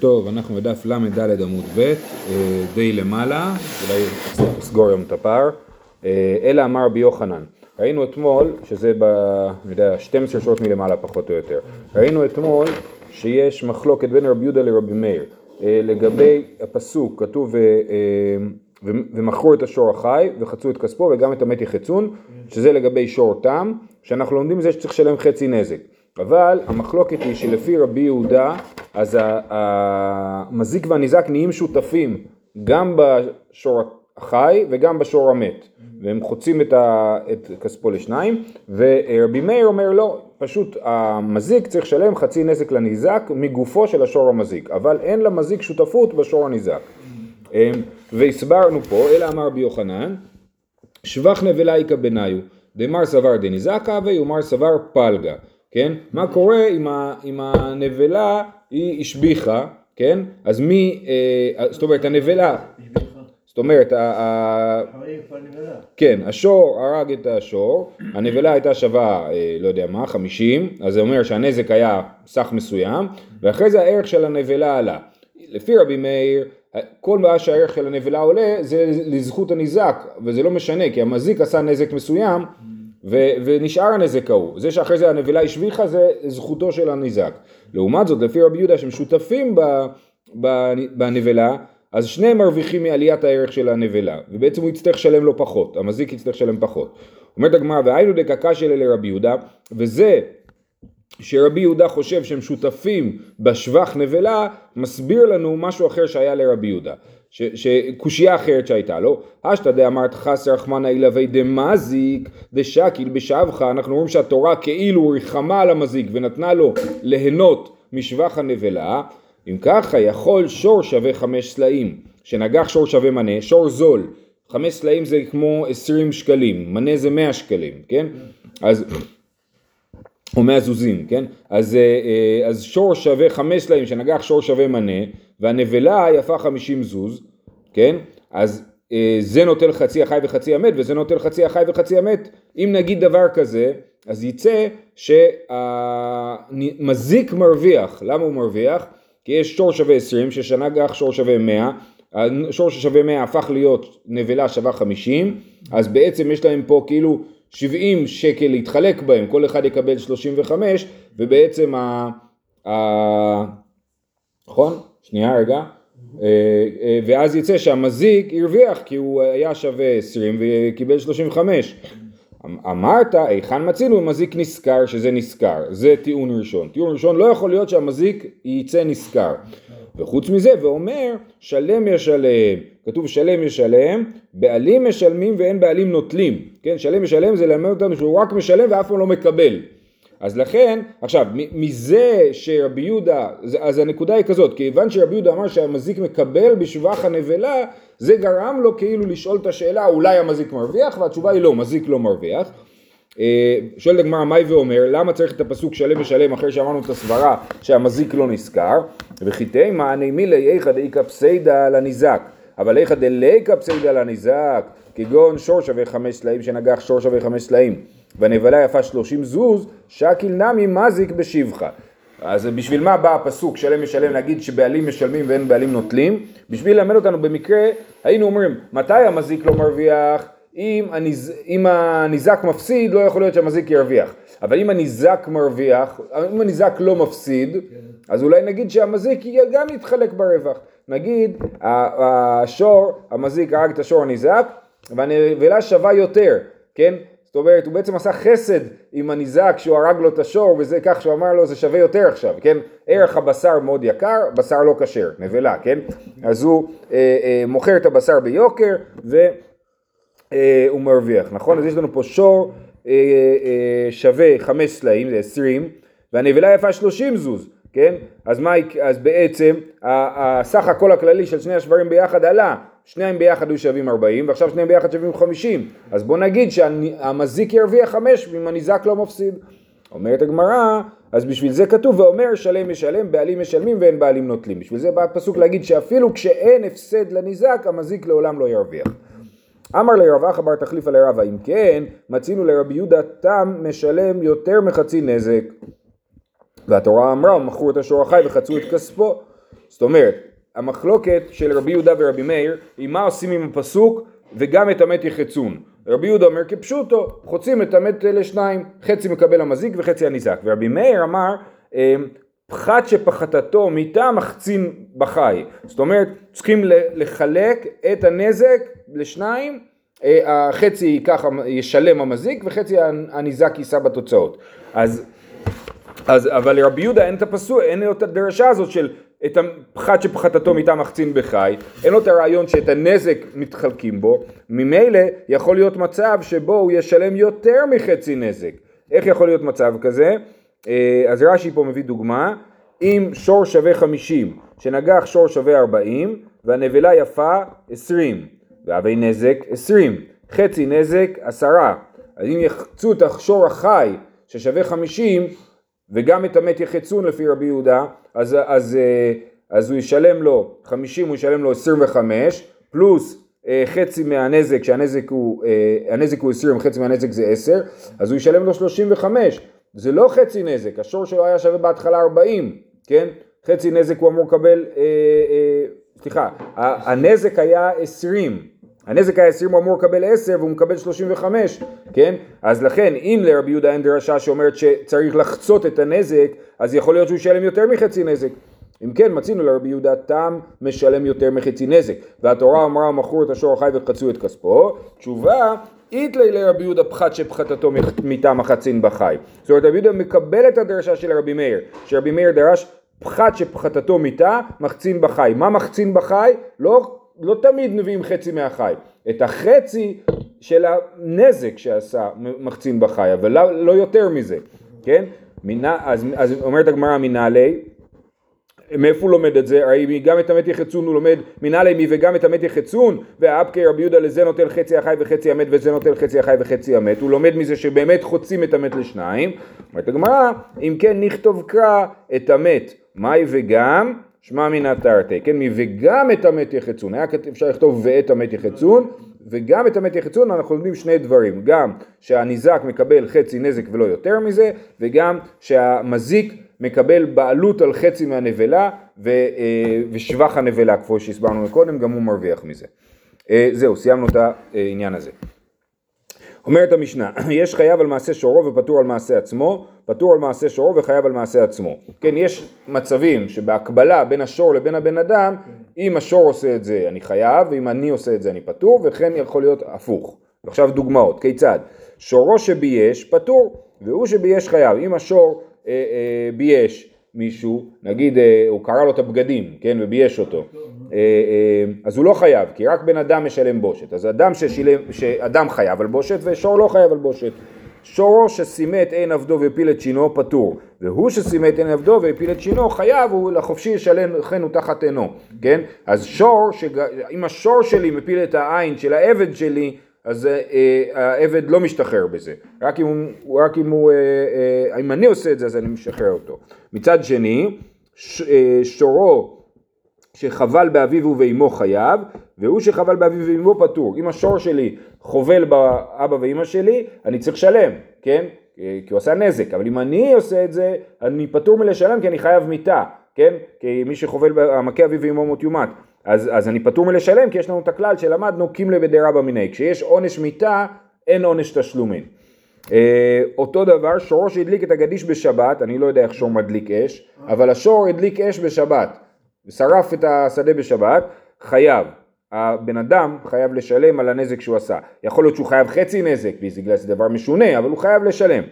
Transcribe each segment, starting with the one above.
טוב, אנחנו בדף ל"ד עמוד ב', אה, די למעלה, אולי נסגור היום את הפער, אה, אלא אמר רבי יוחנן. ראינו אתמול, שזה ב... אני יודע, 12 שעות מלמעלה פחות או יותר, ראינו אתמול שיש מחלוקת בין רבי יהודה לרבי מאיר. אה, לגבי הפסוק, כתוב ומכרו את השור החי וחצו את כספו וגם את המת יחצון, שזה לגבי שור תם, שאנחנו לומדים מזה שצריך לשלם חצי נזק. אבל המחלוקת היא שלפי רבי יהודה, אז המזיק והניזק נהיים שותפים גם בשור החי וגם בשור המת, והם חוצים את, ה, את כספו לשניים, ורבי מאיר אומר לא, פשוט המזיק צריך לשלם חצי נזק לניזק מגופו של השור המזיק, אבל אין למזיק שותפות בשור הניזק. אמ, והסברנו פה, אלא אמר רבי יוחנן, שבח נבלה איכא בניו, דמר סבר דניזקה ויאמר סבר פלגה. כן? מה קורה אם, ה, אם הנבלה היא השביחה, כן? אז מי, אה, זאת אומרת הנבלה, זאת אומרת, ה, כן, השור הרג את השור, הנבלה הייתה שווה, אה, לא יודע מה, 50, אז זה אומר שהנזק היה סך מסוים, ואחרי זה הערך של הנבלה עלה. לפי רבי מאיר, כל מה שהערך של הנבלה עולה זה לזכות הניזק, וזה לא משנה, כי המזיק עשה נזק מסוים, ו- ונשאר הנזק ההוא. זה שאחרי זה הנבלה השביחה זה זכותו של הניזק. לעומת זאת, לפי רבי יהודה שהם שותפים ב- ב- בנבלה, אז שניהם מרוויחים מעליית הערך של הנבלה, ובעצם הוא יצטרך לשלם לו פחות, המזיק יצטרך לשלם פחות. אומרת הגמרא, והיינו דקקה של אלה רבי יהודה, וזה שרבי יהודה חושב שהם שותפים בשבח נבלה, מסביר לנו משהו אחר שהיה לרבי יהודה. שקושייה אחרת שהייתה לו, אשתא דאמרת חסר רחמנא אילבי דמזיק דשקיל בשבך, אנחנו רואים שהתורה כאילו ריחמה על המזיק ונתנה לו ליהנות משבח הנבלה, אם ככה יכול שור שווה חמש סלעים, שנגח שור שווה מנה, שור זול, חמש סלעים זה כמו עשרים שקלים, מנה זה מאה שקלים, כן? אז או מאה זוזים, כן? אז, אה, אה, אז שור שווה חמש סלעים, שנגח שור שווה מנה, והנבלה יפה חמישים זוז, כן? אז אה, זה נוטל חצי החי וחצי המת, וזה נוטל חצי החי וחצי המת. אם נגיד דבר כזה, אז יצא שהמזיק מרוויח. למה הוא מרוויח? כי יש שור שווה עשרים, ששנה גח שור שווה מאה, השור ששווה מאה הפך להיות נבלה שווה חמישים, אז בעצם יש להם פה כאילו 70 שקל להתחלק בהם, כל אחד יקבל 35, ובעצם ה... ה... נכון? שנייה רגע. אה, אה, ואז יצא שהמזיק הרוויח כי הוא היה שווה 20 וקיבל 35. אמרת, היכן מצינו מזיק נשכר שזה נשכר, זה טיעון ראשון. טיעון ראשון לא יכול להיות שהמזיק יצא נשכר. וחוץ מזה, ואומר, שלם ישלם. כתוב שלם ישלם, בעלים משלמים ואין בעלים נוטלים. כן, שלם ישלם זה ללמד אותנו שהוא רק משלם ואף פעם לא מקבל. אז לכן, עכשיו, מזה שרבי יהודה, אז הנקודה היא כזאת, כיוון שרבי יהודה אמר שהמזיק מקבל בשבח הנבלה, זה גרם לו כאילו לשאול את השאלה, אולי המזיק מרוויח? והתשובה היא לא, מזיק לא מרוויח. אה, שואלת הגמרא מאי ואומר למה צריך את הפסוק שלם ושלם אחרי שאמרנו את הסברה שהמזיק לא נזכר? וכי תימא נעימי איכא דאיכא פסיידא לניזק. אבל איכא דליקא פסיידא לניזק כגון שור שווה חמש סלעים שנגח שור שווה חמש סלעים. והנבלה יפה שלושים זוז שקיל נמי מזיק בשבחה. אז בשביל מה בא הפסוק שלם משלם להגיד שבעלים משלמים ואין בעלים נוטלים? בשביל ללמד אותנו במקרה היינו אומרים מתי המזיק לא מרוויח? אם, הניז... אם הניזק מפסיד לא יכול להיות שהמזיק ירוויח אבל אם הניזק מרוויח, אם הניזק לא מפסיד כן. אז אולי נגיד שהמזיק גם יתחלק ברווח נגיד השור, המזיק הרג את השור הניזק והנבלה שווה יותר, כן? זאת אומרת, הוא בעצם עשה חסד עם הניזק שהוא הרג לו את השור, וזה כך שהוא אמר לו זה שווה יותר עכשיו, כן? ערך הבשר מאוד יקר, בשר לא כשר, נבלה, כן? אז הוא אה, אה, מוכר את הבשר ביוקר והוא אה, מרוויח, נכון? אז יש לנו פה שור אה, אה, שווה חמש סלעים, זה עשרים, והנבלה יפה שלושים זוז, כן? אז, מה, אז בעצם הסך הכל הכללי של שני השברים ביחד עלה, שניהם ביחד היו שווים 40 ועכשיו שניהם ביחד שווים 50 אז בוא נגיד שהמזיק ירוויח 5 אם הניזק לא מפסיד. אומרת הגמרא אז בשביל זה כתוב ואומר שלם משלם בעלים משלמים ואין בעלים נוטלים. בשביל זה בא הפסוק להגיד שאפילו כשאין הפסד לניזק המזיק לעולם לא ירוויח אמר לרב אחא בר תחליפה לרבה אם כן מצינו לרבי יהודה תם משלם יותר מחצי נזק והתורה אמרה ומכרו את השור החי וחצו את כספו זאת אומרת, המחלוקת של רבי יהודה ורבי מאיר היא מה עושים עם הפסוק וגם את המת יחצון. רבי יהודה אומר כפשוטו, חוצים את המת לשניים, חצי מקבל המזיק וחצי הניזק. ורבי מאיר אמר, אמ, פחת שפחתתו מיתה מחצין בחי. זאת אומרת, צריכים לחלק את הנזק לשניים, אה, החצי ככה ישלם המזיק וחצי הניזק יישא בתוצאות. אז, אז אבל לרבי יהודה אין את הפסוק, אין את הדרשה הזאת של את הפחת שפחתתו מיתה מחצין בחי, אין לו את הרעיון שאת הנזק מתחלקים בו, ממילא יכול להיות מצב שבו הוא ישלם יותר מחצי נזק. איך יכול להיות מצב כזה? אה, אז רש"י פה מביא דוגמה, אם שור שווה 50, שנגח שור שווה 40, והנבלה יפה 20, והווי נזק 20, חצי נזק 10, אז אם יחצו את השור החי ששווה 50, וגם את המת יחצון לפי רבי יהודה, אז, אז, אה, אז הוא ישלם לו 50, הוא ישלם לו 25, פלוס אה, חצי מהנזק, שהנזק הוא, הוא 20, חצי מהנזק זה 10, אז הוא ישלם לו 35, זה לא חצי נזק, השור שלו היה שווה בהתחלה 40, כן? חצי נזק הוא אמור לקבל, אה, אה, הנזק היה 20, הנזק היה 20 הוא אמור לקבל 10 והוא מקבל 35, כן? אז לכן אם לרבי יהודה אין דרשה שאומרת שצריך לחצות את הנזק, אז יכול להיות שהוא ישלם יותר מחצי נזק. אם כן מצינו לרבי יהודה תם משלם יותר מחצי נזק והתורה אמרה מכרו את השור החי וחצו את כספו תשובה איתלי לרבי יהודה פחת שפחתתו מטעם החצין בחי. זאת אומרת רבי יהודה מקבל את הדרשה של רבי מאיר, שרבי מאיר דרש פחת שפחתתו מיתה מחצין בחי. מה מחצין בחי? לא, לא תמיד מביאים חצי מהחי. את החצי של הנזק שעשה מחצין בחי, אבל לא, לא יותר מזה, כן? מינה, אז, אז אומרת הגמרא מנהלי מאיפה הוא לומד את זה? הרי גם את המת יחצון הוא לומד מנהלי מי וגם את המת יחצון ואפקי רבי יהודה לזה נוטל חצי החי וחצי המת וזה נוטל חצי החי וחצי המת. הוא לומד מזה שבאמת חוצים את המת לשניים. אומרת הגמרא אם כן נכתוב קרא את המת מאי וגם שמע מינא תרתי. כן מי וגם את המת יחצון. היה אפשר לכתוב ואת המת יחצון וגם את המת יחצון אנחנו לומדים שני דברים. גם שהניזק מקבל חצי נזק ולא יותר מזה וגם שהמזיק מקבל בעלות על חצי מהנבלה ו, אה, ושבח הנבלה, כמו שהסברנו קודם, גם הוא מרוויח מזה. אה, זהו, סיימנו את העניין הזה. אומרת המשנה, יש חייב על מעשה שורו ופטור על מעשה עצמו, פטור על מעשה שורו וחייב על מעשה עצמו. כן, יש מצבים שבהקבלה בין השור לבין הבן אדם, אם השור עושה את זה אני חייב, ואם אני עושה את זה אני פטור, וכן יכול להיות הפוך. עכשיו דוגמאות, כיצד? שורו שבייש פטור, והוא שבייש חייב. אם השור בייש מישהו, נגיד אה, הוא קרא לו את הבגדים, כן, ובייש אותו, אז הוא לא חייב, כי רק בן אדם משלם בושת. אז אדם ששילם, שאדם חייב על בושת ושור לא חייב על בושת. שורו שסימט אין עבדו והפיל את שינו פטור, והוא שסימט אין עבדו והפיל את שינו חייב, הוא לחופשי ישלם לכן הוא תחת עינו, כן? אז שור, שג... אם השור שלי מפיל את העין של העבד שלי, אז אה, אה, העבד לא משתחרר בזה, רק אם הוא, רק אם הוא, אה, אם אני עושה את זה אז אני משחרר אותו. מצד שני, שורו שחבל באביו ובאמו חייב, והוא שחבל באביו ובאמו פטור. אם השור שלי חובל באבא ואימא שלי, אני צריך לשלם, כן? כי הוא עשה נזק, אבל אם אני עושה את זה, אני פטור מלשלם כי אני חייב מיתה, כן? כי מי שחובל, המכה אביו ואמו מות יומת. אז, אז אני פטור מלשלם כי יש לנו את הכלל שלמדנו קימלה בדרבא מיניה, כשיש עונש מיתה אין עונש תשלומים. אה, אותו דבר שור שהדליק את הגדיש בשבת, אני לא יודע איך שור מדליק אש, אבל השור הדליק אש בשבת ושרף את השדה בשבת, חייב. הבן אדם חייב לשלם על הנזק שהוא עשה. יכול להיות שהוא חייב חצי נזק, בגלל זה דבר משונה, אבל הוא חייב לשלם.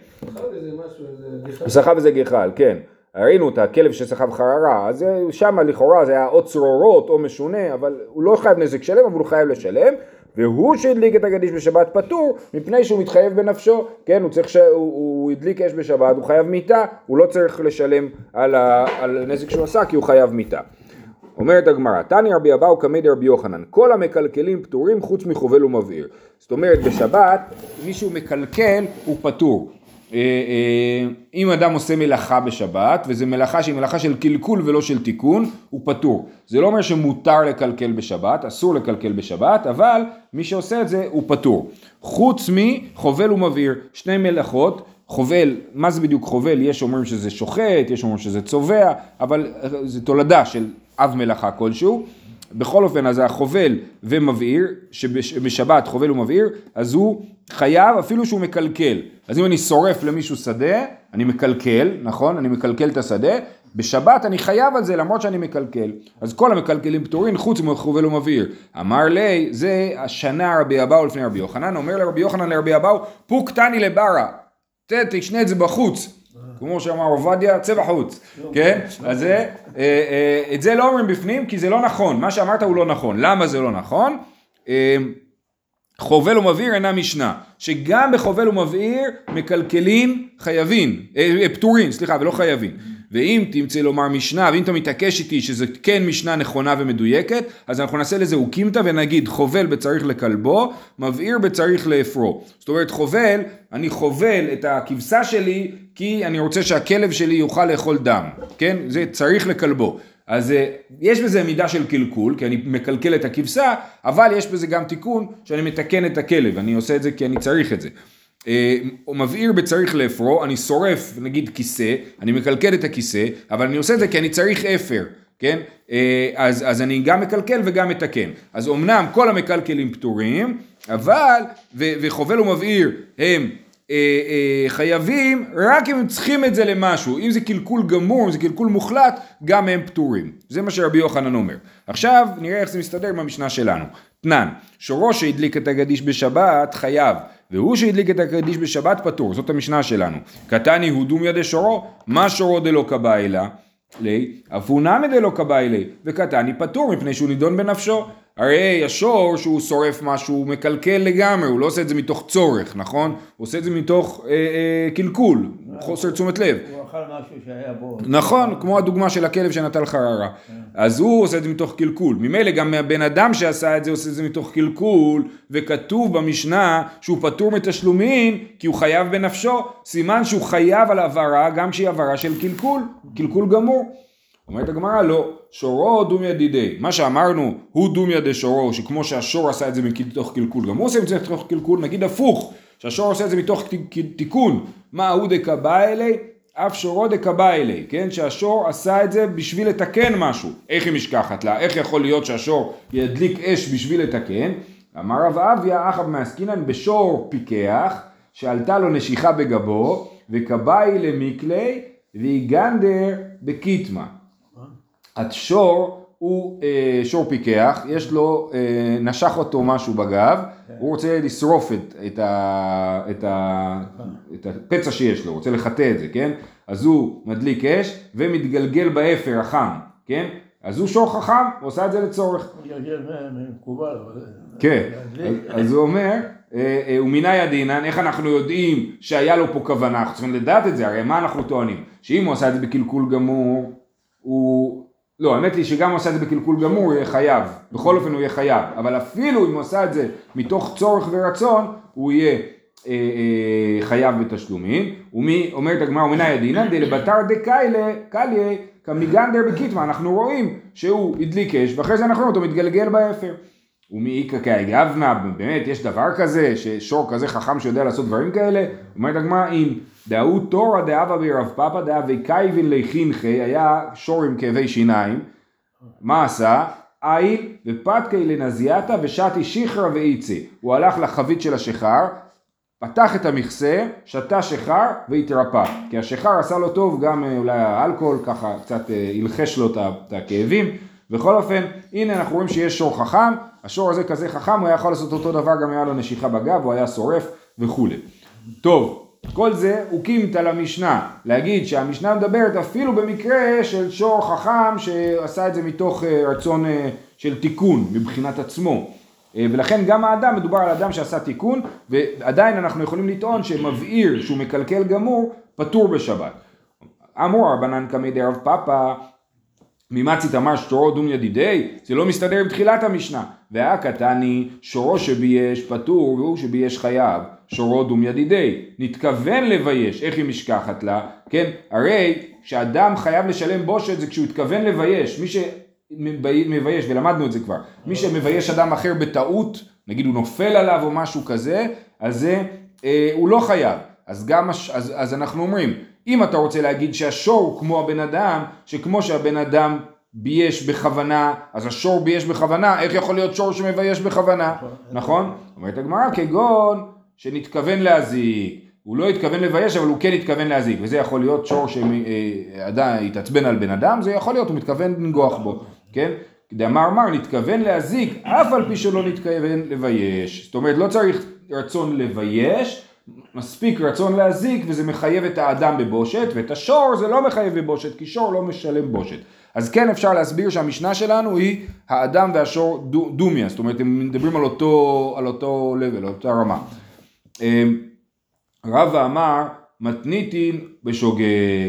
סחב איזה גחל, כן. ראינו את הכלב שסחב חררה, אז שם לכאורה זה היה או צרורות או משונה, אבל הוא לא חייב נזק שלם, אבל הוא חייב לשלם, והוא שהדליק את הגדיש בשבת פטור, מפני שהוא מתחייב בנפשו, כן, הוא צריך ש... הוא, הוא הדליק אש בשבת, הוא חייב מיתה, הוא לא צריך לשלם על, ה... על נזק שהוא עשה, כי הוא חייב מיתה. אומרת הגמרא, תני רבי אבאו קמא רבי יוחנן, כל המקלקלים פטורים חוץ מחובל ומבעיר. זאת אומרת, בשבת מישהו מקלקל הוא פטור. אה, אה, אם אדם עושה מלאכה בשבת, וזו מלאכה שהיא מלאכה של קלקול ולא של תיקון, הוא פטור. זה לא אומר שמותר לקלקל בשבת, אסור לקלקל בשבת, אבל מי שעושה את זה הוא פטור. חוץ מחובל ומבעיר, שני מלאכות, חובל, מה זה בדיוק חובל? יש אומרים שזה שוחט, יש אומרים שזה צובע, אבל זה תולדה של אב מלאכה כלשהו. בכל אופן, אז החובל ומבעיר, שבשבת חובל ומבעיר, אז הוא חייב אפילו שהוא מקלקל. אז אם אני שורף למישהו שדה, אני מקלקל, נכון? אני מקלקל את השדה, בשבת אני חייב על זה למרות שאני מקלקל. אז כל המקלקלים פטורים חוץ מחובל ומבעיר. אמר לי, זה השנה רבי אבאו לפני רבי יוחנן, אומר לרבי יוחנן לרבי אבאו, פוק תני לברה, תשנה את זה בחוץ. כמו שאמר עובדיה, צא בחוץ, כן? אז זה, אה, אה, את זה לא אומרים בפנים כי זה לא נכון, מה שאמרת הוא לא נכון. למה זה לא נכון? אה, חובל ומבעיר אינה משנה, שגם בחובל ומבעיר מקלקלים חייבים, פטורים, סליחה, ולא חייבים. ואם תמצא לומר משנה, ואם אתה מתעקש איתי שזה כן משנה נכונה ומדויקת, אז אנחנו נעשה לזה אוקימתא ונגיד חובל בצריך לכלבו, מבעיר בצריך לאפרו. זאת אומרת חובל, אני חובל את הכבשה שלי כי אני רוצה שהכלב שלי יוכל לאכול דם, כן? זה צריך לכלבו. אז אה, יש בזה מידה של קלקול, כי אני מקלקל את הכבשה, אבל יש בזה גם תיקון שאני מתקן את הכלב, אני עושה את זה כי אני צריך את זה. אה, הוא מבעיר בצריך לאפרו, אני שורף נגיד כיסא, אני מקלקל את הכיסא, אבל אני עושה את זה כי אני צריך אפר, כן? אה, אז, אז אני גם מקלקל וגם מתקן. אז אמנם כל המקלקלים פטורים, אבל, ו, וחובל ומבעיר הם חייבים רק אם הם צריכים את זה למשהו, אם זה קלקול גמור, אם זה קלקול מוחלט, גם הם פטורים. זה מה שרבי יוחנן אומר. עכשיו נראה איך זה מסתדר עם המשנה שלנו. תנן, שורו שהדליק את הגדיש בשבת חייב, והוא שהדליק את הגדיש בשבת פטור, זאת המשנה שלנו. קטני הוא דומיה דשורו, מה שורו דלא קביילה? לי, אף הוא נמי דלא קביילה, וקתני פטור מפני שהוא נידון בנפשו. הרי השור שהוא שורף משהו הוא מקלקל לגמרי, הוא לא עושה את זה מתוך צורך, נכון? הוא עושה את זה מתוך אה, אה, קלקול, חוסר תשומת לב. הוא אכל משהו שהיה בו. נכון, כמו הדוגמה של הכלב שנטל חררה. כן. אז הוא עושה את זה מתוך קלקול. ממילא גם הבן אדם שעשה את זה עושה את זה מתוך קלקול, וכתוב במשנה שהוא פטור מתשלומין כי הוא חייב בנפשו, סימן שהוא חייב על עברה גם כשהיא עברה של קלקול, קלקול גמור. אומרת הגמרא לא, שורו דומיה דידי. מה שאמרנו הוא דומיה דשורו, שכמו שהשור עשה את זה מתוך קלקול, גם הוא עושה את זה מתוך קלקול, נגיד הפוך, שהשור עושה את זה מתוך תיקון, מה הוא דקבא אלי, אף שורו דקבא אלי, כן? שהשור עשה את זה בשביל לתקן משהו. איך היא משכחת לה? איך יכול להיות שהשור ידליק אש בשביל לתקן? אמר רב אביה, אחאב מעסקינן בשור פיקח, שעלתה לו נשיכה בגבו, וקא בעי למקלייה, ואיגנדר בקיטמא. השור הוא אה, שור פיקח, יש לו, אה, נשך אותו משהו בגב, כן. הוא רוצה לשרוף את, את, ה, את, ה, את הפצע שיש לו, רוצה לחטא את זה, כן? אז הוא מדליק אש ומתגלגל באפר החם, כן? אז הוא שור חכם, הוא עושה את זה לצורך. כן, אז הוא אומר, אה, אה, ומנא ידעינן, איך אנחנו יודעים שהיה לו פה כוונה, אנחנו צריכים לדעת את זה, הרי מה אנחנו טוענים? שאם הוא עשה את זה בקלקול גמור, הוא לא, האמת היא שגם הוא עשה את זה בקלקול גמור, הוא יהיה חייב. בכל אופן הוא יהיה חייב. אבל אפילו אם הוא עשה את זה מתוך צורך ורצון, הוא יהיה אה, אה, חייב בתשלומים. ומי, אומרת הגמרא, ומנא ידעינן דלבתר דקלה, קליה, קמיגנדר בקיטמא. אנחנו רואים שהוא הדליק אש, ואחרי זה אנחנו רואים אותו מתגלגל באפר. ומאיכא כאגבנה, באמת יש דבר כזה, ששור כזה חכם שיודע לעשות דברים כאלה? אומרת הגמרא, אם דאו תורא דאבה ברב פאפא דאבי קייבין לחינכי, היה שור עם כאבי שיניים, מה עשה? איל ופתקי לנזיאתא ושתי שיחרא ואיצי. הוא הלך לחבית של השיכר, פתח את המכסה, שתה שיכר והתרפא. כי השיכר עשה לו טוב, גם אה, אולי האלכוהול ככה קצת אה, הלחש לו את הכאבים. בכל אופן, הנה אנחנו רואים שיש שור חכם, השור הזה כזה חכם, הוא היה יכול לעשות אותו דבר, גם היה לו נשיכה בגב, הוא היה שורף וכולי. טוב, כל זה הוא קימתא למשנה, להגיד שהמשנה מדברת אפילו במקרה של שור חכם שעשה את זה מתוך אה, רצון אה, של תיקון מבחינת עצמו. אה, ולכן גם האדם, מדובר על אדם שעשה תיקון, ועדיין אנחנו יכולים לטעון שמבעיר שהוא מקלקל גמור, פטור בשבת. אמור רבנן קמי דרב פאפא ממצית אמר שורו דום ידידי, זה לא מסתדר עם תחילת המשנה. והקטני שורו שבייש פטור והוא שבייש חייב, שורו דום ידידי. נתכוון לבייש, איך היא משכחת לה? כן, הרי כשאדם חייב לשלם בושת זה כשהוא התכוון לבייש. מי שמבייש, ולמדנו את זה כבר, מי שמבייש אדם אחר בטעות, נגיד הוא נופל עליו או משהו כזה, אז זה, אה, הוא לא חייב. אז גם. אז, אז אנחנו אומרים, אם אתה רוצה להגיד שהשור כמו הבן אדם, שכמו שהבן אדם בייש בכוונה, אז השור בייש בכוונה, איך יכול להיות שור שמבייש בכוונה, נכון? אומרת הגמרא, כגון שנתכוון להזיק, הוא לא התכוון לבייש אבל הוא כן התכוון להזיק, וזה יכול להיות שור שאדם התעצבן על בן אדם, זה יכול להיות, הוא מתכוון לנגוח בו, כן? דאמר מר נתכוון להזיק אף על פי שלא נתכוון לבייש, זאת אומרת לא צריך רצון לבייש, מספיק רצון להזיק וזה מחייב את האדם בבושת ואת השור זה לא מחייב בבושת כי שור לא משלם בושת. אז כן אפשר להסביר שהמשנה שלנו היא האדם והשור דומיה, זאת אומרת הם מדברים על אותו, על אותו level, על אותה רמה. אמ, רבא אמר מתניתין בשוגג,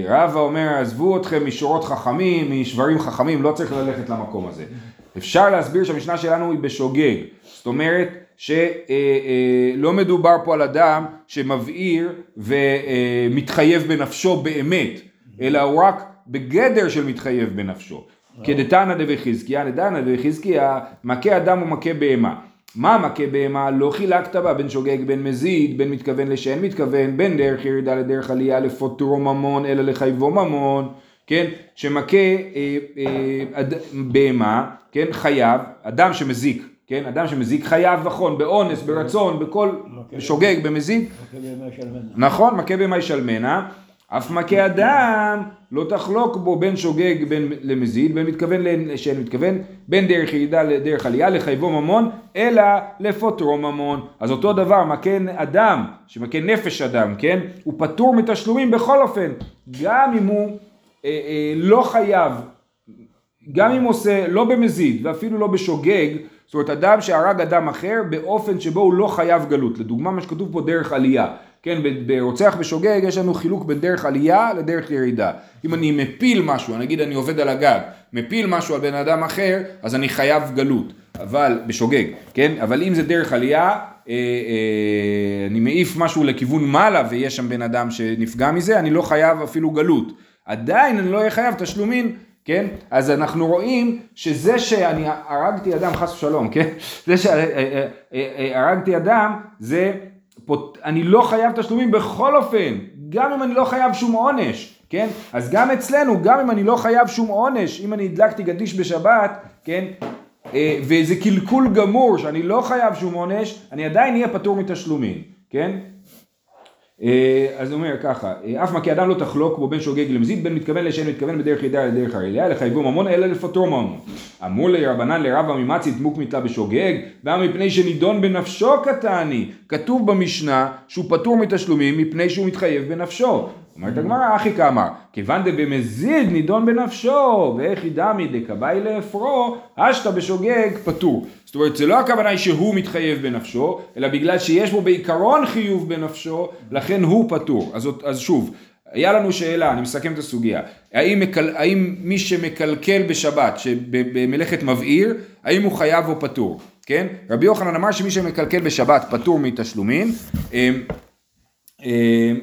רבא אומר עזבו אתכם משורות חכמים, משברים חכמים, לא צריך ללכת למקום הזה. אפשר להסביר שהמשנה שלנו היא בשוגג, זאת אומרת שלא אה, אה, מדובר פה על אדם שמבעיר ומתחייב בנפשו באמת, אלא הוא רק בגדר של מתחייב בנפשו. כדתנא דבחזקיה, דתנא דבחזקיה, מכה אדם ומכה בהמה. מה מכה בהמה? לא חילקת בה בין שוגג בין מזיד, בין מתכוון לשאין מתכוון, בין דרך ירידה לדרך עלייה לפוטרו ממון, אלא לחייבו ממון, כן? שמכה אה, אה, בהמה, כן? חייב, אדם שמזיק, כן? אדם שמזיק חייב נכון, באונס, ברצון, בכל, שוגג, במזיד. נכון, מכה בהמה ישלמנה. אף מכה אדם לא תחלוק בו בין שוגג בין למזיד, בין מתכוון שאין מתכוון, בין דרך ירידה לדרך עלייה, לחייבו ממון, אלא לפוטרו ממון. אז אותו דבר, מכה אדם, שמכה נפש אדם, כן? הוא פטור מתשלומים בכל אופן, גם אם הוא אה, אה, לא חייב, גם אם עושה לא במזיד ואפילו לא בשוגג, זאת אומרת אדם שהרג אדם אחר באופן שבו הוא לא חייב גלות. לדוגמה מה שכתוב פה דרך עלייה. כן, ברוצח בשוגג יש לנו חילוק בין דרך עלייה לדרך ירידה. אם אני מפיל משהו, נגיד אני עובד על הגג, מפיל משהו על בן אדם אחר, אז אני חייב גלות, אבל, בשוגג, כן? אבל אם זה דרך עלייה, אה, אה, אני מעיף משהו לכיוון מעלה ויש שם בן אדם שנפגע מזה, אני לא חייב אפילו גלות. עדיין אני לא אהיה חייב תשלומים כן? אז אנחנו רואים שזה שאני הרגתי אדם חס ושלום, כן? זה שהרגתי אדם זה אני לא חייב תשלומים בכל אופן, גם אם אני לא חייב שום עונש, כן? אז גם אצלנו, גם אם אני לא חייב שום עונש, אם אני הדלקתי גדיש בשבת, כן? אה, וזה קלקול גמור שאני לא חייב שום עונש, אני עדיין אהיה פטור מתשלומים, כן? אה, אז הוא אומר ככה, אה, אף מה כי אדם לא תחלוק בו בין שוגג למזיד, בין מתכוון לשאין מתכוון בדרך ידע לדרך הרעיליה, לחייבו ממון אלא לפטור ממון. אמור לרבנן לרבא ממצי דמוק מתלה בשוגג, והיה מפני שנידון בנפשו קטני. כתוב במשנה שהוא פטור מתשלומים מפני שהוא מתחייב בנפשו. אומרת הגמרא, אחי כאמר, כיוון דבמזיד נידון בנפשו, ואיך ידמי דקבאי לאפרו, אשתא בשוגג פטור. זאת אומרת, זה לא הכוונה היא שהוא מתחייב בנפשו, אלא בגלל שיש בו בעיקרון חיוב בנפשו, לכן הוא פטור. אז, אז שוב, היה לנו שאלה, אני מסכם את הסוגיה, האם, מקל, האם מי שמקלקל בשבת, במלאכת מבעיר, האם הוא חייב או פטור, כן? רבי יוחנן אמר שמי שמקלקל בשבת פטור מתשלומים, אמ,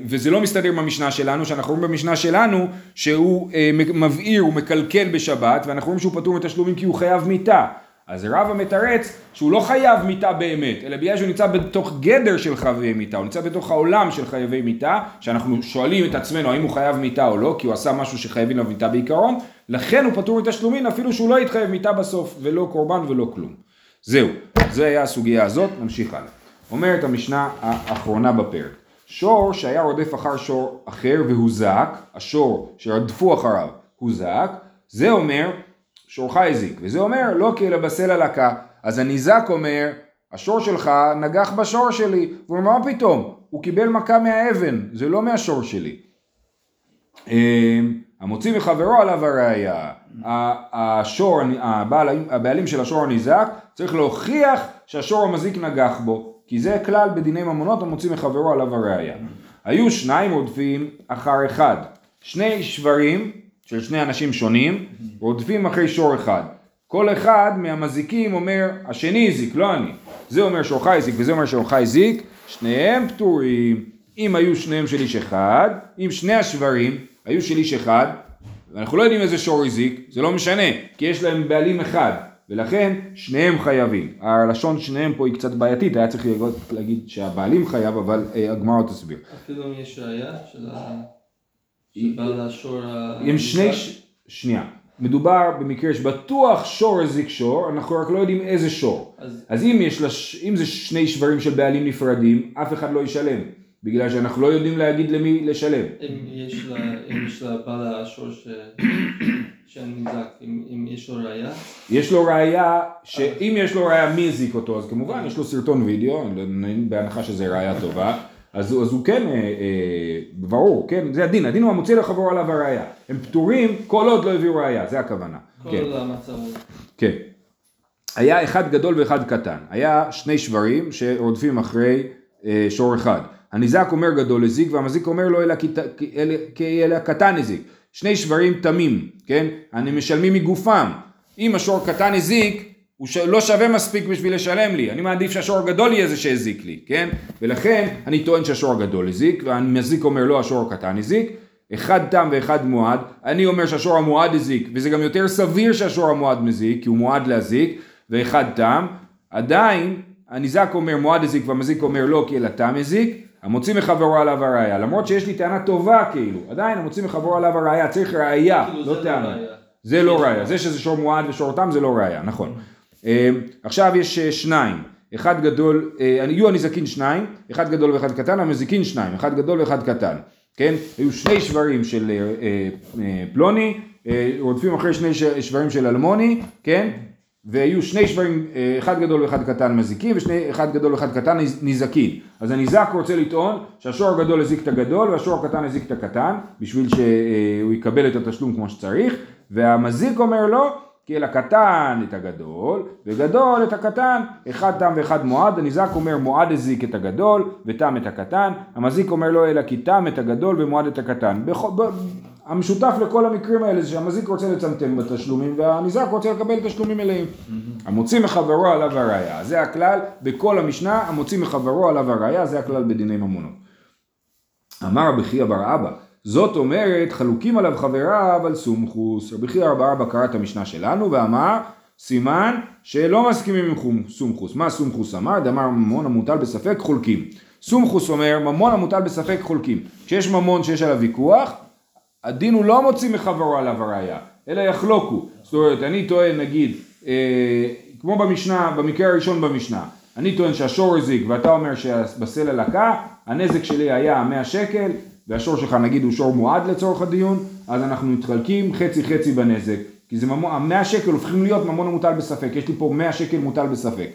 וזה לא מסתדר במשנה שלנו, שאנחנו רואים במשנה שלנו שהוא אה, מבעיר, הוא מקלקל בשבת, ואנחנו רואים שהוא פטור מתשלומים כי הוא חייב מיתה. אז רבא מתרץ שהוא לא חייב מיתה באמת, אלא בגלל שהוא נמצא בתוך גדר של חייבי מיתה, הוא נמצא בתוך העולם של חייבי מיתה, שאנחנו שואלים את עצמנו האם הוא חייב מיתה או לא, כי הוא עשה משהו שחייבים לו מיתה בעיקרון, לכן הוא פטור מתשלומים אפילו שהוא לא יתחייב מיתה בסוף, ולא קורבן ולא כלום. זהו, זה היה הסוגיה הזאת, נמשיך הלאה. אומרת המשנה האחרונה בפרק. שור שהיה רודף אחר שור אחר והוזק, השור שרדפו אחריו הוזק, זה אומר שורך הזיק, וזה אומר לא כי אלא בסלע לקה, אז הניזק אומר השור שלך נגח בשור שלי, והוא אומר מה פתאום, הוא קיבל מכה מהאבן, זה לא מהשור שלי. אמ, המוציא מחברו עליו הראייה, השור, הבעלים, של השור הניזק צריך להוכיח שהשור המזיק נגח בו, כי זה כלל בדיני ממונות המוציא מחברו עליו הראייה. היו שניים רודפים אחר אחד, שני שברים של שני אנשים שונים רודפים אחרי שור אחד. כל אחד מהמזיקים אומר השני הזיק, לא אני. זה אומר שורך הזיק וזה אומר שורך הזיק, שניהם פטורים. אם היו שניהם של איש אחד, אם שני השברים היו של איש אחד, ואנחנו לא יודעים איזה שור הזיק, זה לא משנה, כי יש להם בעלים אחד, ולכן שניהם חייבים. הלשון שניהם פה היא קצת בעייתית, היה צריך להגיד שהבעלים חייב, אבל אה, הגמרא תסביר. אפילו אם יש ראייה של ה... שבעל השור עם שני, ש... שנייה, מדובר במקרה שבטוח שור הזיק שור, אנחנו רק לא יודעים איזה שור. אז- אז אם, יש לש... אם זה שני שברים של בעלים נפרדים, אף אחד לא ישלם, בגלל שאנחנו לא יודעים להגיד למי לשלם. אם יש לה, אם יש לה בעל השור ש... שהנזק, אם, אם יש לו ראייה, יש לו ראייה, שאם יש לו ראייה מי הזיק אותו, אז כמובן יש לו סרטון וידאו, לא- בהנחה שזה ראייה טובה, אז, הוא- אז הוא כן, אה, אה, ברור, כן, זה הדין, הדין הוא המוציא לחברו עליו הראייה. הם פטורים כל עוד לא הביאו ראייה, זה הכוונה. כל כן. המצב הזה. כן. היה אחד גדול ואחד קטן. היה שני שברים שרודפים אחרי אה, שור אחד. הניזק אומר גדול הזיק והמזיק אומר כי, אלא, כי אלא קטן הזיק. שני שברים תמים, כן? אני משלמים מגופם. אם השור קטן הזיק, הוא ש... לא שווה מספיק בשביל לשלם לי. אני מעדיף שהשור הגדול יהיה זה שהזיק לי, כן? ולכן אני טוען שהשור הגדול הזיק, והמזיק אומר לא, השור הקטן הזיק. אחד תם ואחד מועד, אני אומר שהשור המועד הזיק, וזה גם יותר סביר שהשור המועד מזיק, כי הוא מועד להזיק, ואחד תם, עדיין הניזק אומר מועד הזיק והמזיק אומר לא כי אלא תם הזיק, המוציא מחברו עליו הראייה, למרות שיש לי טענה טובה כאילו, עדיין המוציא מחברו עליו הראייה, צריך ראייה, כאילו, לא לא טענה. זה לא ראייה, זה שזה שור מועד ושור תם זה לא ראייה, נכון. אה, עכשיו יש אה, שניים, אחד גדול, אה, יהיו הנזקין שניים, אחד גדול ואחד קטן, המזיקין שניים, אחד גדול ואחד קטן, כן? היו שני שברים של פלוני, רודפים אחרי שני שברים של אלמוני, כן? והיו שני שברים, אה, אחד גדול ואחד קטן מזיקים, ואחד גדול ואחד קטן נז- נזקין. אז הניזק רוצה לטעון שהשור הגדול הזיק את הגדול והשור הקטן הזיק את הקטן, בשביל שהוא יקבל את התשלום כמו שצריך, והמזיק אומר לו, כי אל הקטן את הגדול, וגדול את הקטן, אחד תם ואחד מועד, הניזק אומר מועד הזיק את הגדול, ותם את הקטן, המזיק אומר לו אלא כי תם את הגדול ומועד את הקטן. המשותף לכל המקרים האלה זה שהמזיק רוצה לצמצם בתשלומים והניזק רוצה לקבל תשלומים מלאים. המוציא מחברו עליו הראייה, זה הכלל בכל המשנה, המוציא מחברו עליו הראייה, זה הכלל בדיני ממונות. אמר רבי חייא בר אבא, זאת אומרת חלוקים עליו חבריו על סומכוס. רבי חייא בר אבא קרא את המשנה שלנו ואמר סימן שלא מסכימים עם סומכוס. מה סומכוס אמר? דאמר ממון המוטל בספק חולקים. סומכוס אומר ממון המוטל בספק חולקים. כשיש ממון שיש עליו ויכוח, הדין הוא לא מוציא מחברו עליו הראייה, אלא יחלוקו. זאת אומרת, אני טוען נגיד, אה, כמו במשנה, במקרה הראשון במשנה, אני טוען שהשור הזיק ואתה אומר שבסלע לקה, הנזק שלי היה 100 שקל, והשור שלך נגיד הוא שור מועד לצורך הדיון, אז אנחנו מתחלקים חצי חצי בנזק. כי זה ממון, ה-100 שקל הופכים להיות ממון המוטל בספק, יש לי פה 100 שקל מוטל בספק.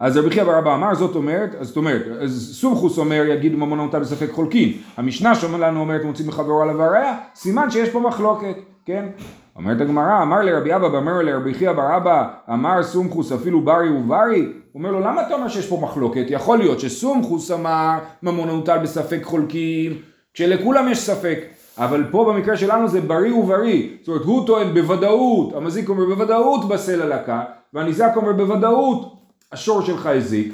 אז רבי חייא בר אבא אמר זאת אומרת, אז זאת אומרת, אז סומכוס אומר יגיד ממון המוטל בספק חולקין, המשנה שלנו אומרת מוציא מחברו עליו הראייה, סימן שיש פה מחלוקת, כן? אומרת הגמרא, אמר לרבי אבא, ואמר לרבי חייא בר אבא, אמר סומכוס אפילו ברי וברי, אומר לו למה אתה אומר שיש פה מחלוקת? יכול להיות שסומכוס אמר ממון המוטל בספק חולקים, כשלכולם יש ספק, אבל פה במקרה שלנו זה בריא ובריא, זאת אומרת הוא טוען בוודאות, המזיק אומר בוודאות בסלע לקה, והניזק אומר בוודאות השור שלך הזיק,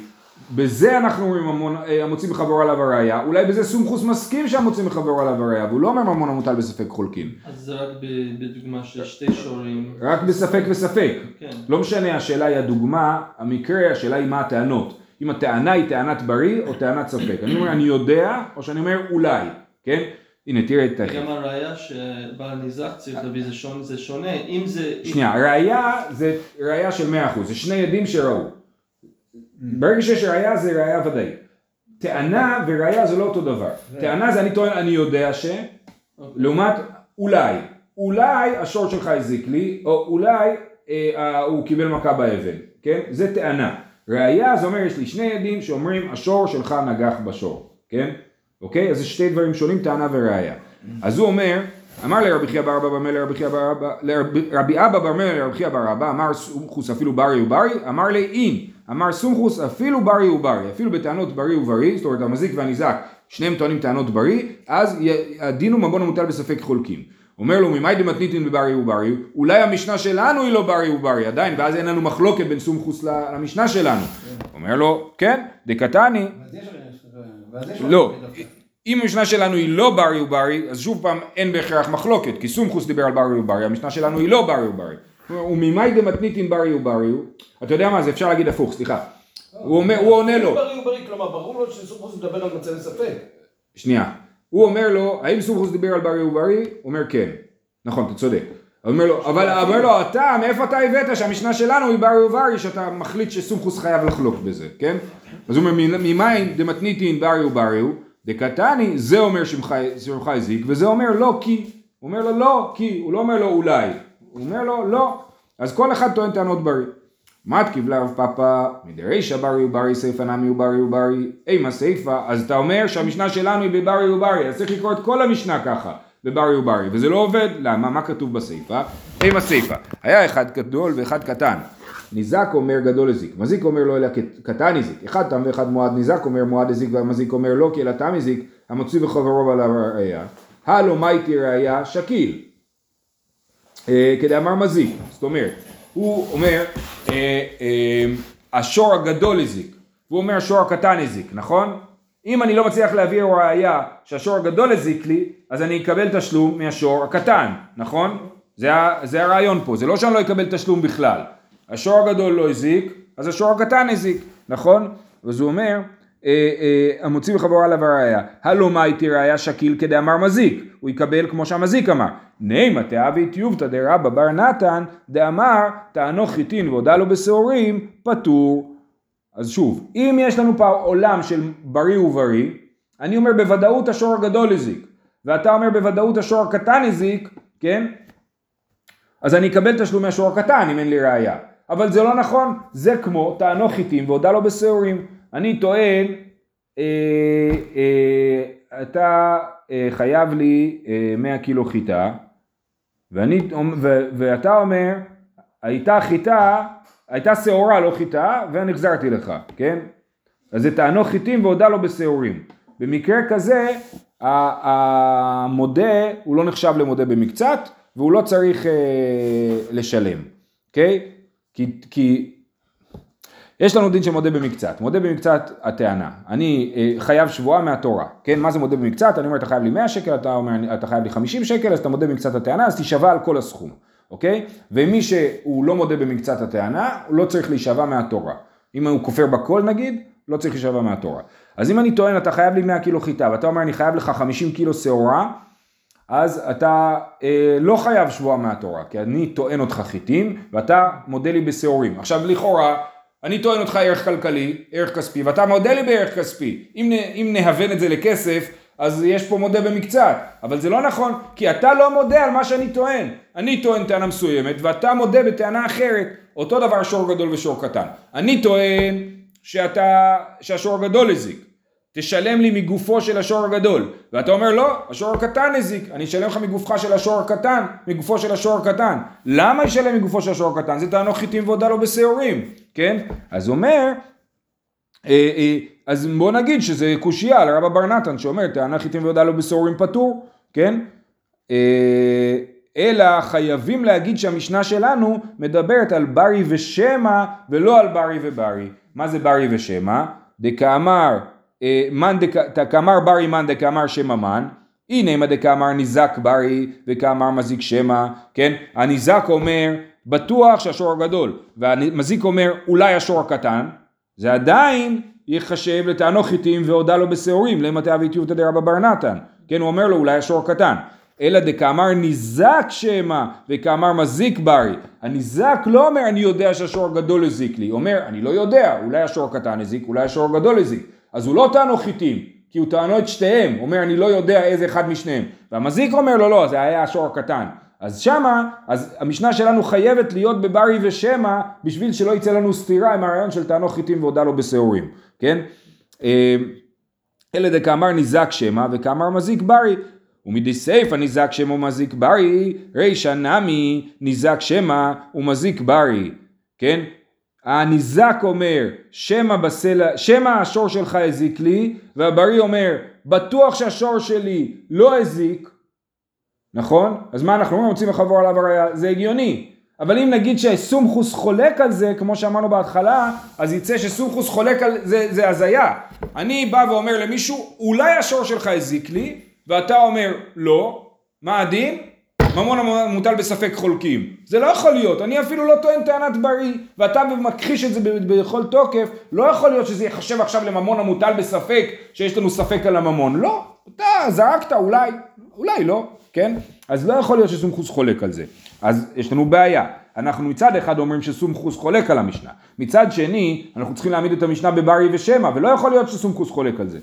בזה אנחנו אומרים אה, המוציא מחברו עליו הראייה, אולי בזה סומכוס מסכים שהמוציא מחברו עליו הראייה, והוא לא אומר ממון המוטל בספק חולקים, אז זה רק בדוגמה של שתי שורים. רק בספק וספק, כן. לא משנה השאלה היא הדוגמה, המקרה, השאלה היא מה הטענות, אם הטענה היא טענת בריא או טענת ספק, אני אומר אני יודע, או שאני אומר אולי, כן? הנה תראה את ה... גם הראייה שבעל ניזק צריך להביא זה שונה, אם זה... שנייה, ראייה זה ראייה של 100%, זה שני עדים שראו. ברגע שיש ראייה זה ראייה ודאית. טענה וראייה זה לא אותו דבר. טענה זה אני טוען אני יודע ש... לעומת אולי. אולי השור שלך הזיק לי, או אולי אה, הוא קיבל מכה באבן, כן? זה טענה. ראייה זה אומר יש לי שני עדים שאומרים השור שלך נגח בשור, כן? אוקיי? אז זה שתי דברים שונים, טענה וראייה. אז הוא אומר, אמר לרבי חייא בר אבא ברמי לרבי חייא בר אבא, לרבי- רבי אבא ברמי לרבי חייא בר אבא, אמר סומכוס אפילו ברי וברי, אמר לי אין, אמר סומכוס אפילו ברי וברי, אפילו בטענות ברי וברי, זאת אומרת המזיק והניזק, שניהם טוענים טענות ברי, אז הדין הוא ממון המוטל בספק חולקים. אומר לו, ממאי דמתניתין בברי וברי, אולי המשנה שלנו היא לא ברי וברי, עדיין, ואז אין לנו מחלוקת בין סומכוס למשנה שלנו. אומר לו, כן, דקתני, לא. אם המשנה שלנו היא לא ברי וברי, אז שוב פעם אין בהכרח מחלוקת, כי סומכוס דיבר על ברי וברי, המשנה שלנו היא לא ברי וברי. וממאי דמתניתין ברי וברי, אתה יודע מה זה, אפשר להגיד הפוך, סליחה. הוא, הוא עונה לו, בריא ובריא, כלומר ברור לו שסומכוס מדבר על מצבי ספק. שנייה, הוא אומר לו, האם סומכוס דיבר על ברי וברי? הוא אומר כן. נכון, אתה צודק. הוא אומר לו, אבל אומר לו, אתה, מאיפה אתה הבאת שהמשנה שלנו היא ברי וברי, שאתה מחליט שסומכוס חייב לחלוק בזה, כן? אז הוא אומר, ממאי דמתניתין ברי וברי, דקתני, זה אומר שמך הזיק, וזה אומר לא כי. הוא אומר לו לא כי, הוא לא אומר לו אולי. הוא אומר לו לא. אז כל אחד טוען טענות בריא. מתקיב לרב פאפא, מדרישא ברי וברי סיפא נמי וברי וברי, אימה סיפא, אז אתה אומר שהמשנה שלנו היא בברי וברי, אז צריך לקרוא את כל המשנה ככה, בברי וברי, וזה לא עובד, למה? מה כתוב בסיפא? אימה סיפא, היה אחד גדול ואחד קטן, ניזק אומר גדול הזיק, מזיק אומר לא אלא קטן הזיק, אחד תם ואחד מועד ניזק אומר מועד הזיק והמזיק אומר לא כי אלא תם הזיק, המצוי בחברו ועליו ראייה, הלו מייטי ראייה שקיל, כדאמר מזיק, זאת אומרת, הוא אומר אה, אה, השור הגדול הזיק, והוא אומר השור הקטן הזיק, נכון? אם אני לא מצליח להביא ראייה שהשור הגדול הזיק לי, אז אני אקבל תשלום מהשור הקטן, נכון? זה, זה הרעיון פה, זה לא שאני לא אקבל תשלום בכלל. השור הגדול לא הזיק, אז השור הקטן הזיק, נכון? אז הוא אומר, אה, אה, המוציא מחברו עליו הראייה, הלא מייטי ראייה שקיל כדאמר מזיק, הוא יקבל כמו שהמזיק אמר. נימה תאבי טיובתא דרבא בר נתן דאמר תענוך חיטין והודה לו בשעורים פטור. אז שוב, אם יש לנו פה עולם של בריא ובריא, אני אומר בוודאות השור הגדול הזיק, ואתה אומר בוודאות השור הקטן הזיק, כן? אז אני אקבל תשלומי השור הקטן אם אין לי ראייה. אבל זה לא נכון, זה כמו תענוך חיטים והודה לו בשעורים. אני טוען, אה, אה, אתה אה, חייב לי אה, 100 קילו חיטה, ואני, ו, ואתה אומר, הייתה חיטה, הייתה שעורה לא חיטה, ואני החזרתי לך, כן? אז זה תענוך חיטים והודה לו בשעורים. במקרה כזה, המודה הוא לא נחשב למודה במקצת, והוא לא צריך אה, לשלם, אוקיי? Okay? כי, כי יש לנו דין של מודה במקצת, מודה במקצת הטענה, אני אה, חייב שבועה מהתורה, כן, מה זה מודה במקצת? אני אומר אתה חייב לי 100 שקל, אתה אומר אתה חייב לי 50 שקל, אז אתה מודה במקצת הטענה, אז תישבע על כל הסכום, אוקיי? ומי שהוא לא מודה במקצת הטענה, הוא לא צריך להישבע מהתורה. אם הוא כופר בכל נגיד, לא צריך להישבע מהתורה. אז אם אני טוען אתה חייב לי 100 קילו חיטה, ואתה אומר אני חייב לך 50 קילו שעורה, אז אתה אה, לא חייב שבועה מהתורה, כי אני טוען אותך חיטים, ואתה מודה לי בשעורים. עכשיו לכאורה, אני טוען אותך ערך כלכלי, ערך כספי, ואתה מודה לי בערך כספי. אם, אם נהוון את זה לכסף, אז יש פה מודה במקצת, אבל זה לא נכון, כי אתה לא מודה על מה שאני טוען. אני טוען טענה מסוימת, ואתה מודה בטענה אחרת. אותו דבר שור גדול ושור קטן. אני טוען שאתה, שהשור הגדול הזיק. תשלם לי מגופו של השור הגדול. ואתה אומר לא, השור הקטן הזיק, אני אשלם לך מגופך של השור הקטן, מגופו של השור הקטן. למה ישלם מגופו של השור הקטן? זה תענוך חיטים והודה לו בשעורים, כן? אז אומר, אה, אה, אז בוא נגיד שזה קושייה על רבא בר נתן שאומר טענה חיטים והודה לו בשעורים פטור, כן? אה, אלא חייבים להגיד שהמשנה שלנו מדברת על ברי ושמע ולא על ברי וברי. מה זה ברי ושמע? דקאמר מאן דקאמר ברי מאן דקאמר שמא מן, הנה מה דקאמר ניזק ברי וכאמר מזיק שמא, כן? הניזק אומר בטוח שהשור הגדול, והמזיק אומר אולי השור הקטן, זה עדיין ייחשב לטענו חיטים והודה לו בשעורים, למטה אביטיותא דרבא בר נתן, כן? הוא אומר לו אולי השור הקטן. אלא דקאמר ניזק שמא וכאמר מזיק ברי. הניזק לא אומר אני יודע שהשור הגדול הזיק לי, אומר אני לא יודע, אולי השור הקטן הזיק, אולי השור הגדול הזיק. אז הוא לא טענו חיטים, כי הוא טענו את שתיהם, הוא אומר אני לא יודע איזה אחד משניהם. והמזיק אומר לו לא, זה היה השור הקטן. אז שמה, אז המשנה שלנו חייבת להיות בברי ושמע, בשביל שלא יצא לנו סתירה עם הרעיון של טענו חיטים והודה לו בשעורים, כן? אלא דקאמר ניזק שמע וכאמר מזיק ברי. ומדי סיפא ניזק שמא ומזיק ברי, רישא נמי ניזק שמא ומזיק ברי, כן? הניזק אומר שמא בסלע, שמא השור שלך הזיק לי, והבריא אומר בטוח שהשור שלי לא הזיק, נכון? אז מה אנחנו אומרים? רוצים לחבור עליו הראייה, זה הגיוני. אבל אם נגיד שסומכוס חולק על זה, כמו שאמרנו בהתחלה, אז יצא שסומכוס חולק על זה, זה הזיה. אני בא ואומר למישהו, אולי השור שלך הזיק לי, ואתה אומר, לא, מה הדין? ממון המוטל בספק חולקים. זה לא יכול להיות, אני אפילו לא טוען טענת בריא, ואתה מכחיש את זה בכל תוקף, לא יכול להיות שזה ייחשב עכשיו לממון המוטל בספק, שיש לנו ספק על הממון. לא, אתה זרקת אולי, אולי לא, כן? אז לא יכול להיות שסומכוס חולק על זה. אז יש לנו בעיה. אנחנו מצד אחד אומרים שסומכוס חולק על המשנה. מצד שני, אנחנו צריכים להעמיד את המשנה בברי ושמע, ולא יכול להיות שסומכוס חולק על זה.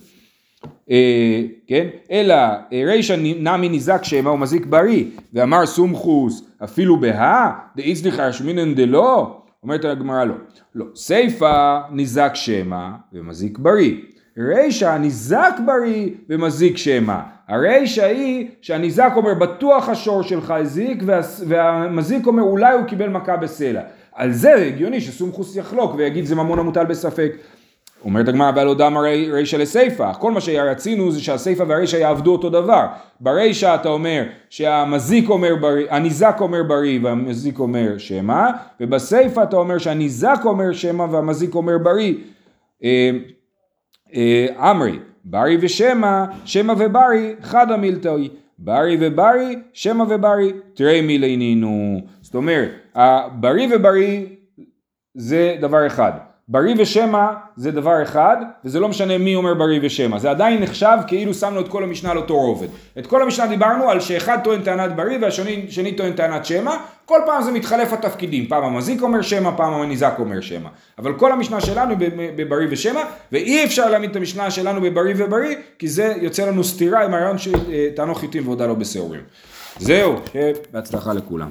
אה, כן? אלא אה, רישא נמי ניזק שמא הוא מזיק בריא, ואמר סומכוס אפילו בהא, דאיצליחא שמינן דלא, אומרת הגמרא לא. לא, סיפא ניזק שמא ומזיק בריא. רישא ניזק בריא ומזיק שמא. הרישא היא שהניזק אומר בטוח השור שלך הזיק והמזיק אומר אולי הוא קיבל מכה בסלע. על זה הגיוני שסומכוס יחלוק ויגיד זה ממון המוטל בספק. אומרת הגמרא ועל דמא רישא לסיפא, כל מה שרצינו זה שהסיפא והרישא יעבדו אותו דבר. ברישא אתה אומר שהמזיק אומר בריא, הניזק אומר בריא והמזיק אומר שמא, ובסיפא אתה אומר שהניזק אומר שמא והמזיק אומר בריא. אה, אה, אמרי, ברי ושמא, שמא וברי, חדא מילתאי. ברי וברי, שמא וברי, תרי מילינינו. זאת אומרת, הברי וברי זה דבר אחד. בריא ושמא זה דבר אחד, וזה לא משנה מי אומר בריא ושמא, זה עדיין נחשב כאילו שמנו את כל המשנה על אותו רובד. את כל המשנה דיברנו על שאחד טוען טענת בריא והשני שני טוען טענת שמא, כל פעם זה מתחלף התפקידים, פעם המזיק אומר שמא, פעם הניזק אומר שמא. אבל כל המשנה שלנו בבריא ושמא, ואי אפשר להעמיד את המשנה שלנו בבריא ובריא, כי זה יוצא לנו סתירה עם הרעיון של אה, חיטים ועודה לא בשעורים. זהו, בהצלחה לכולם.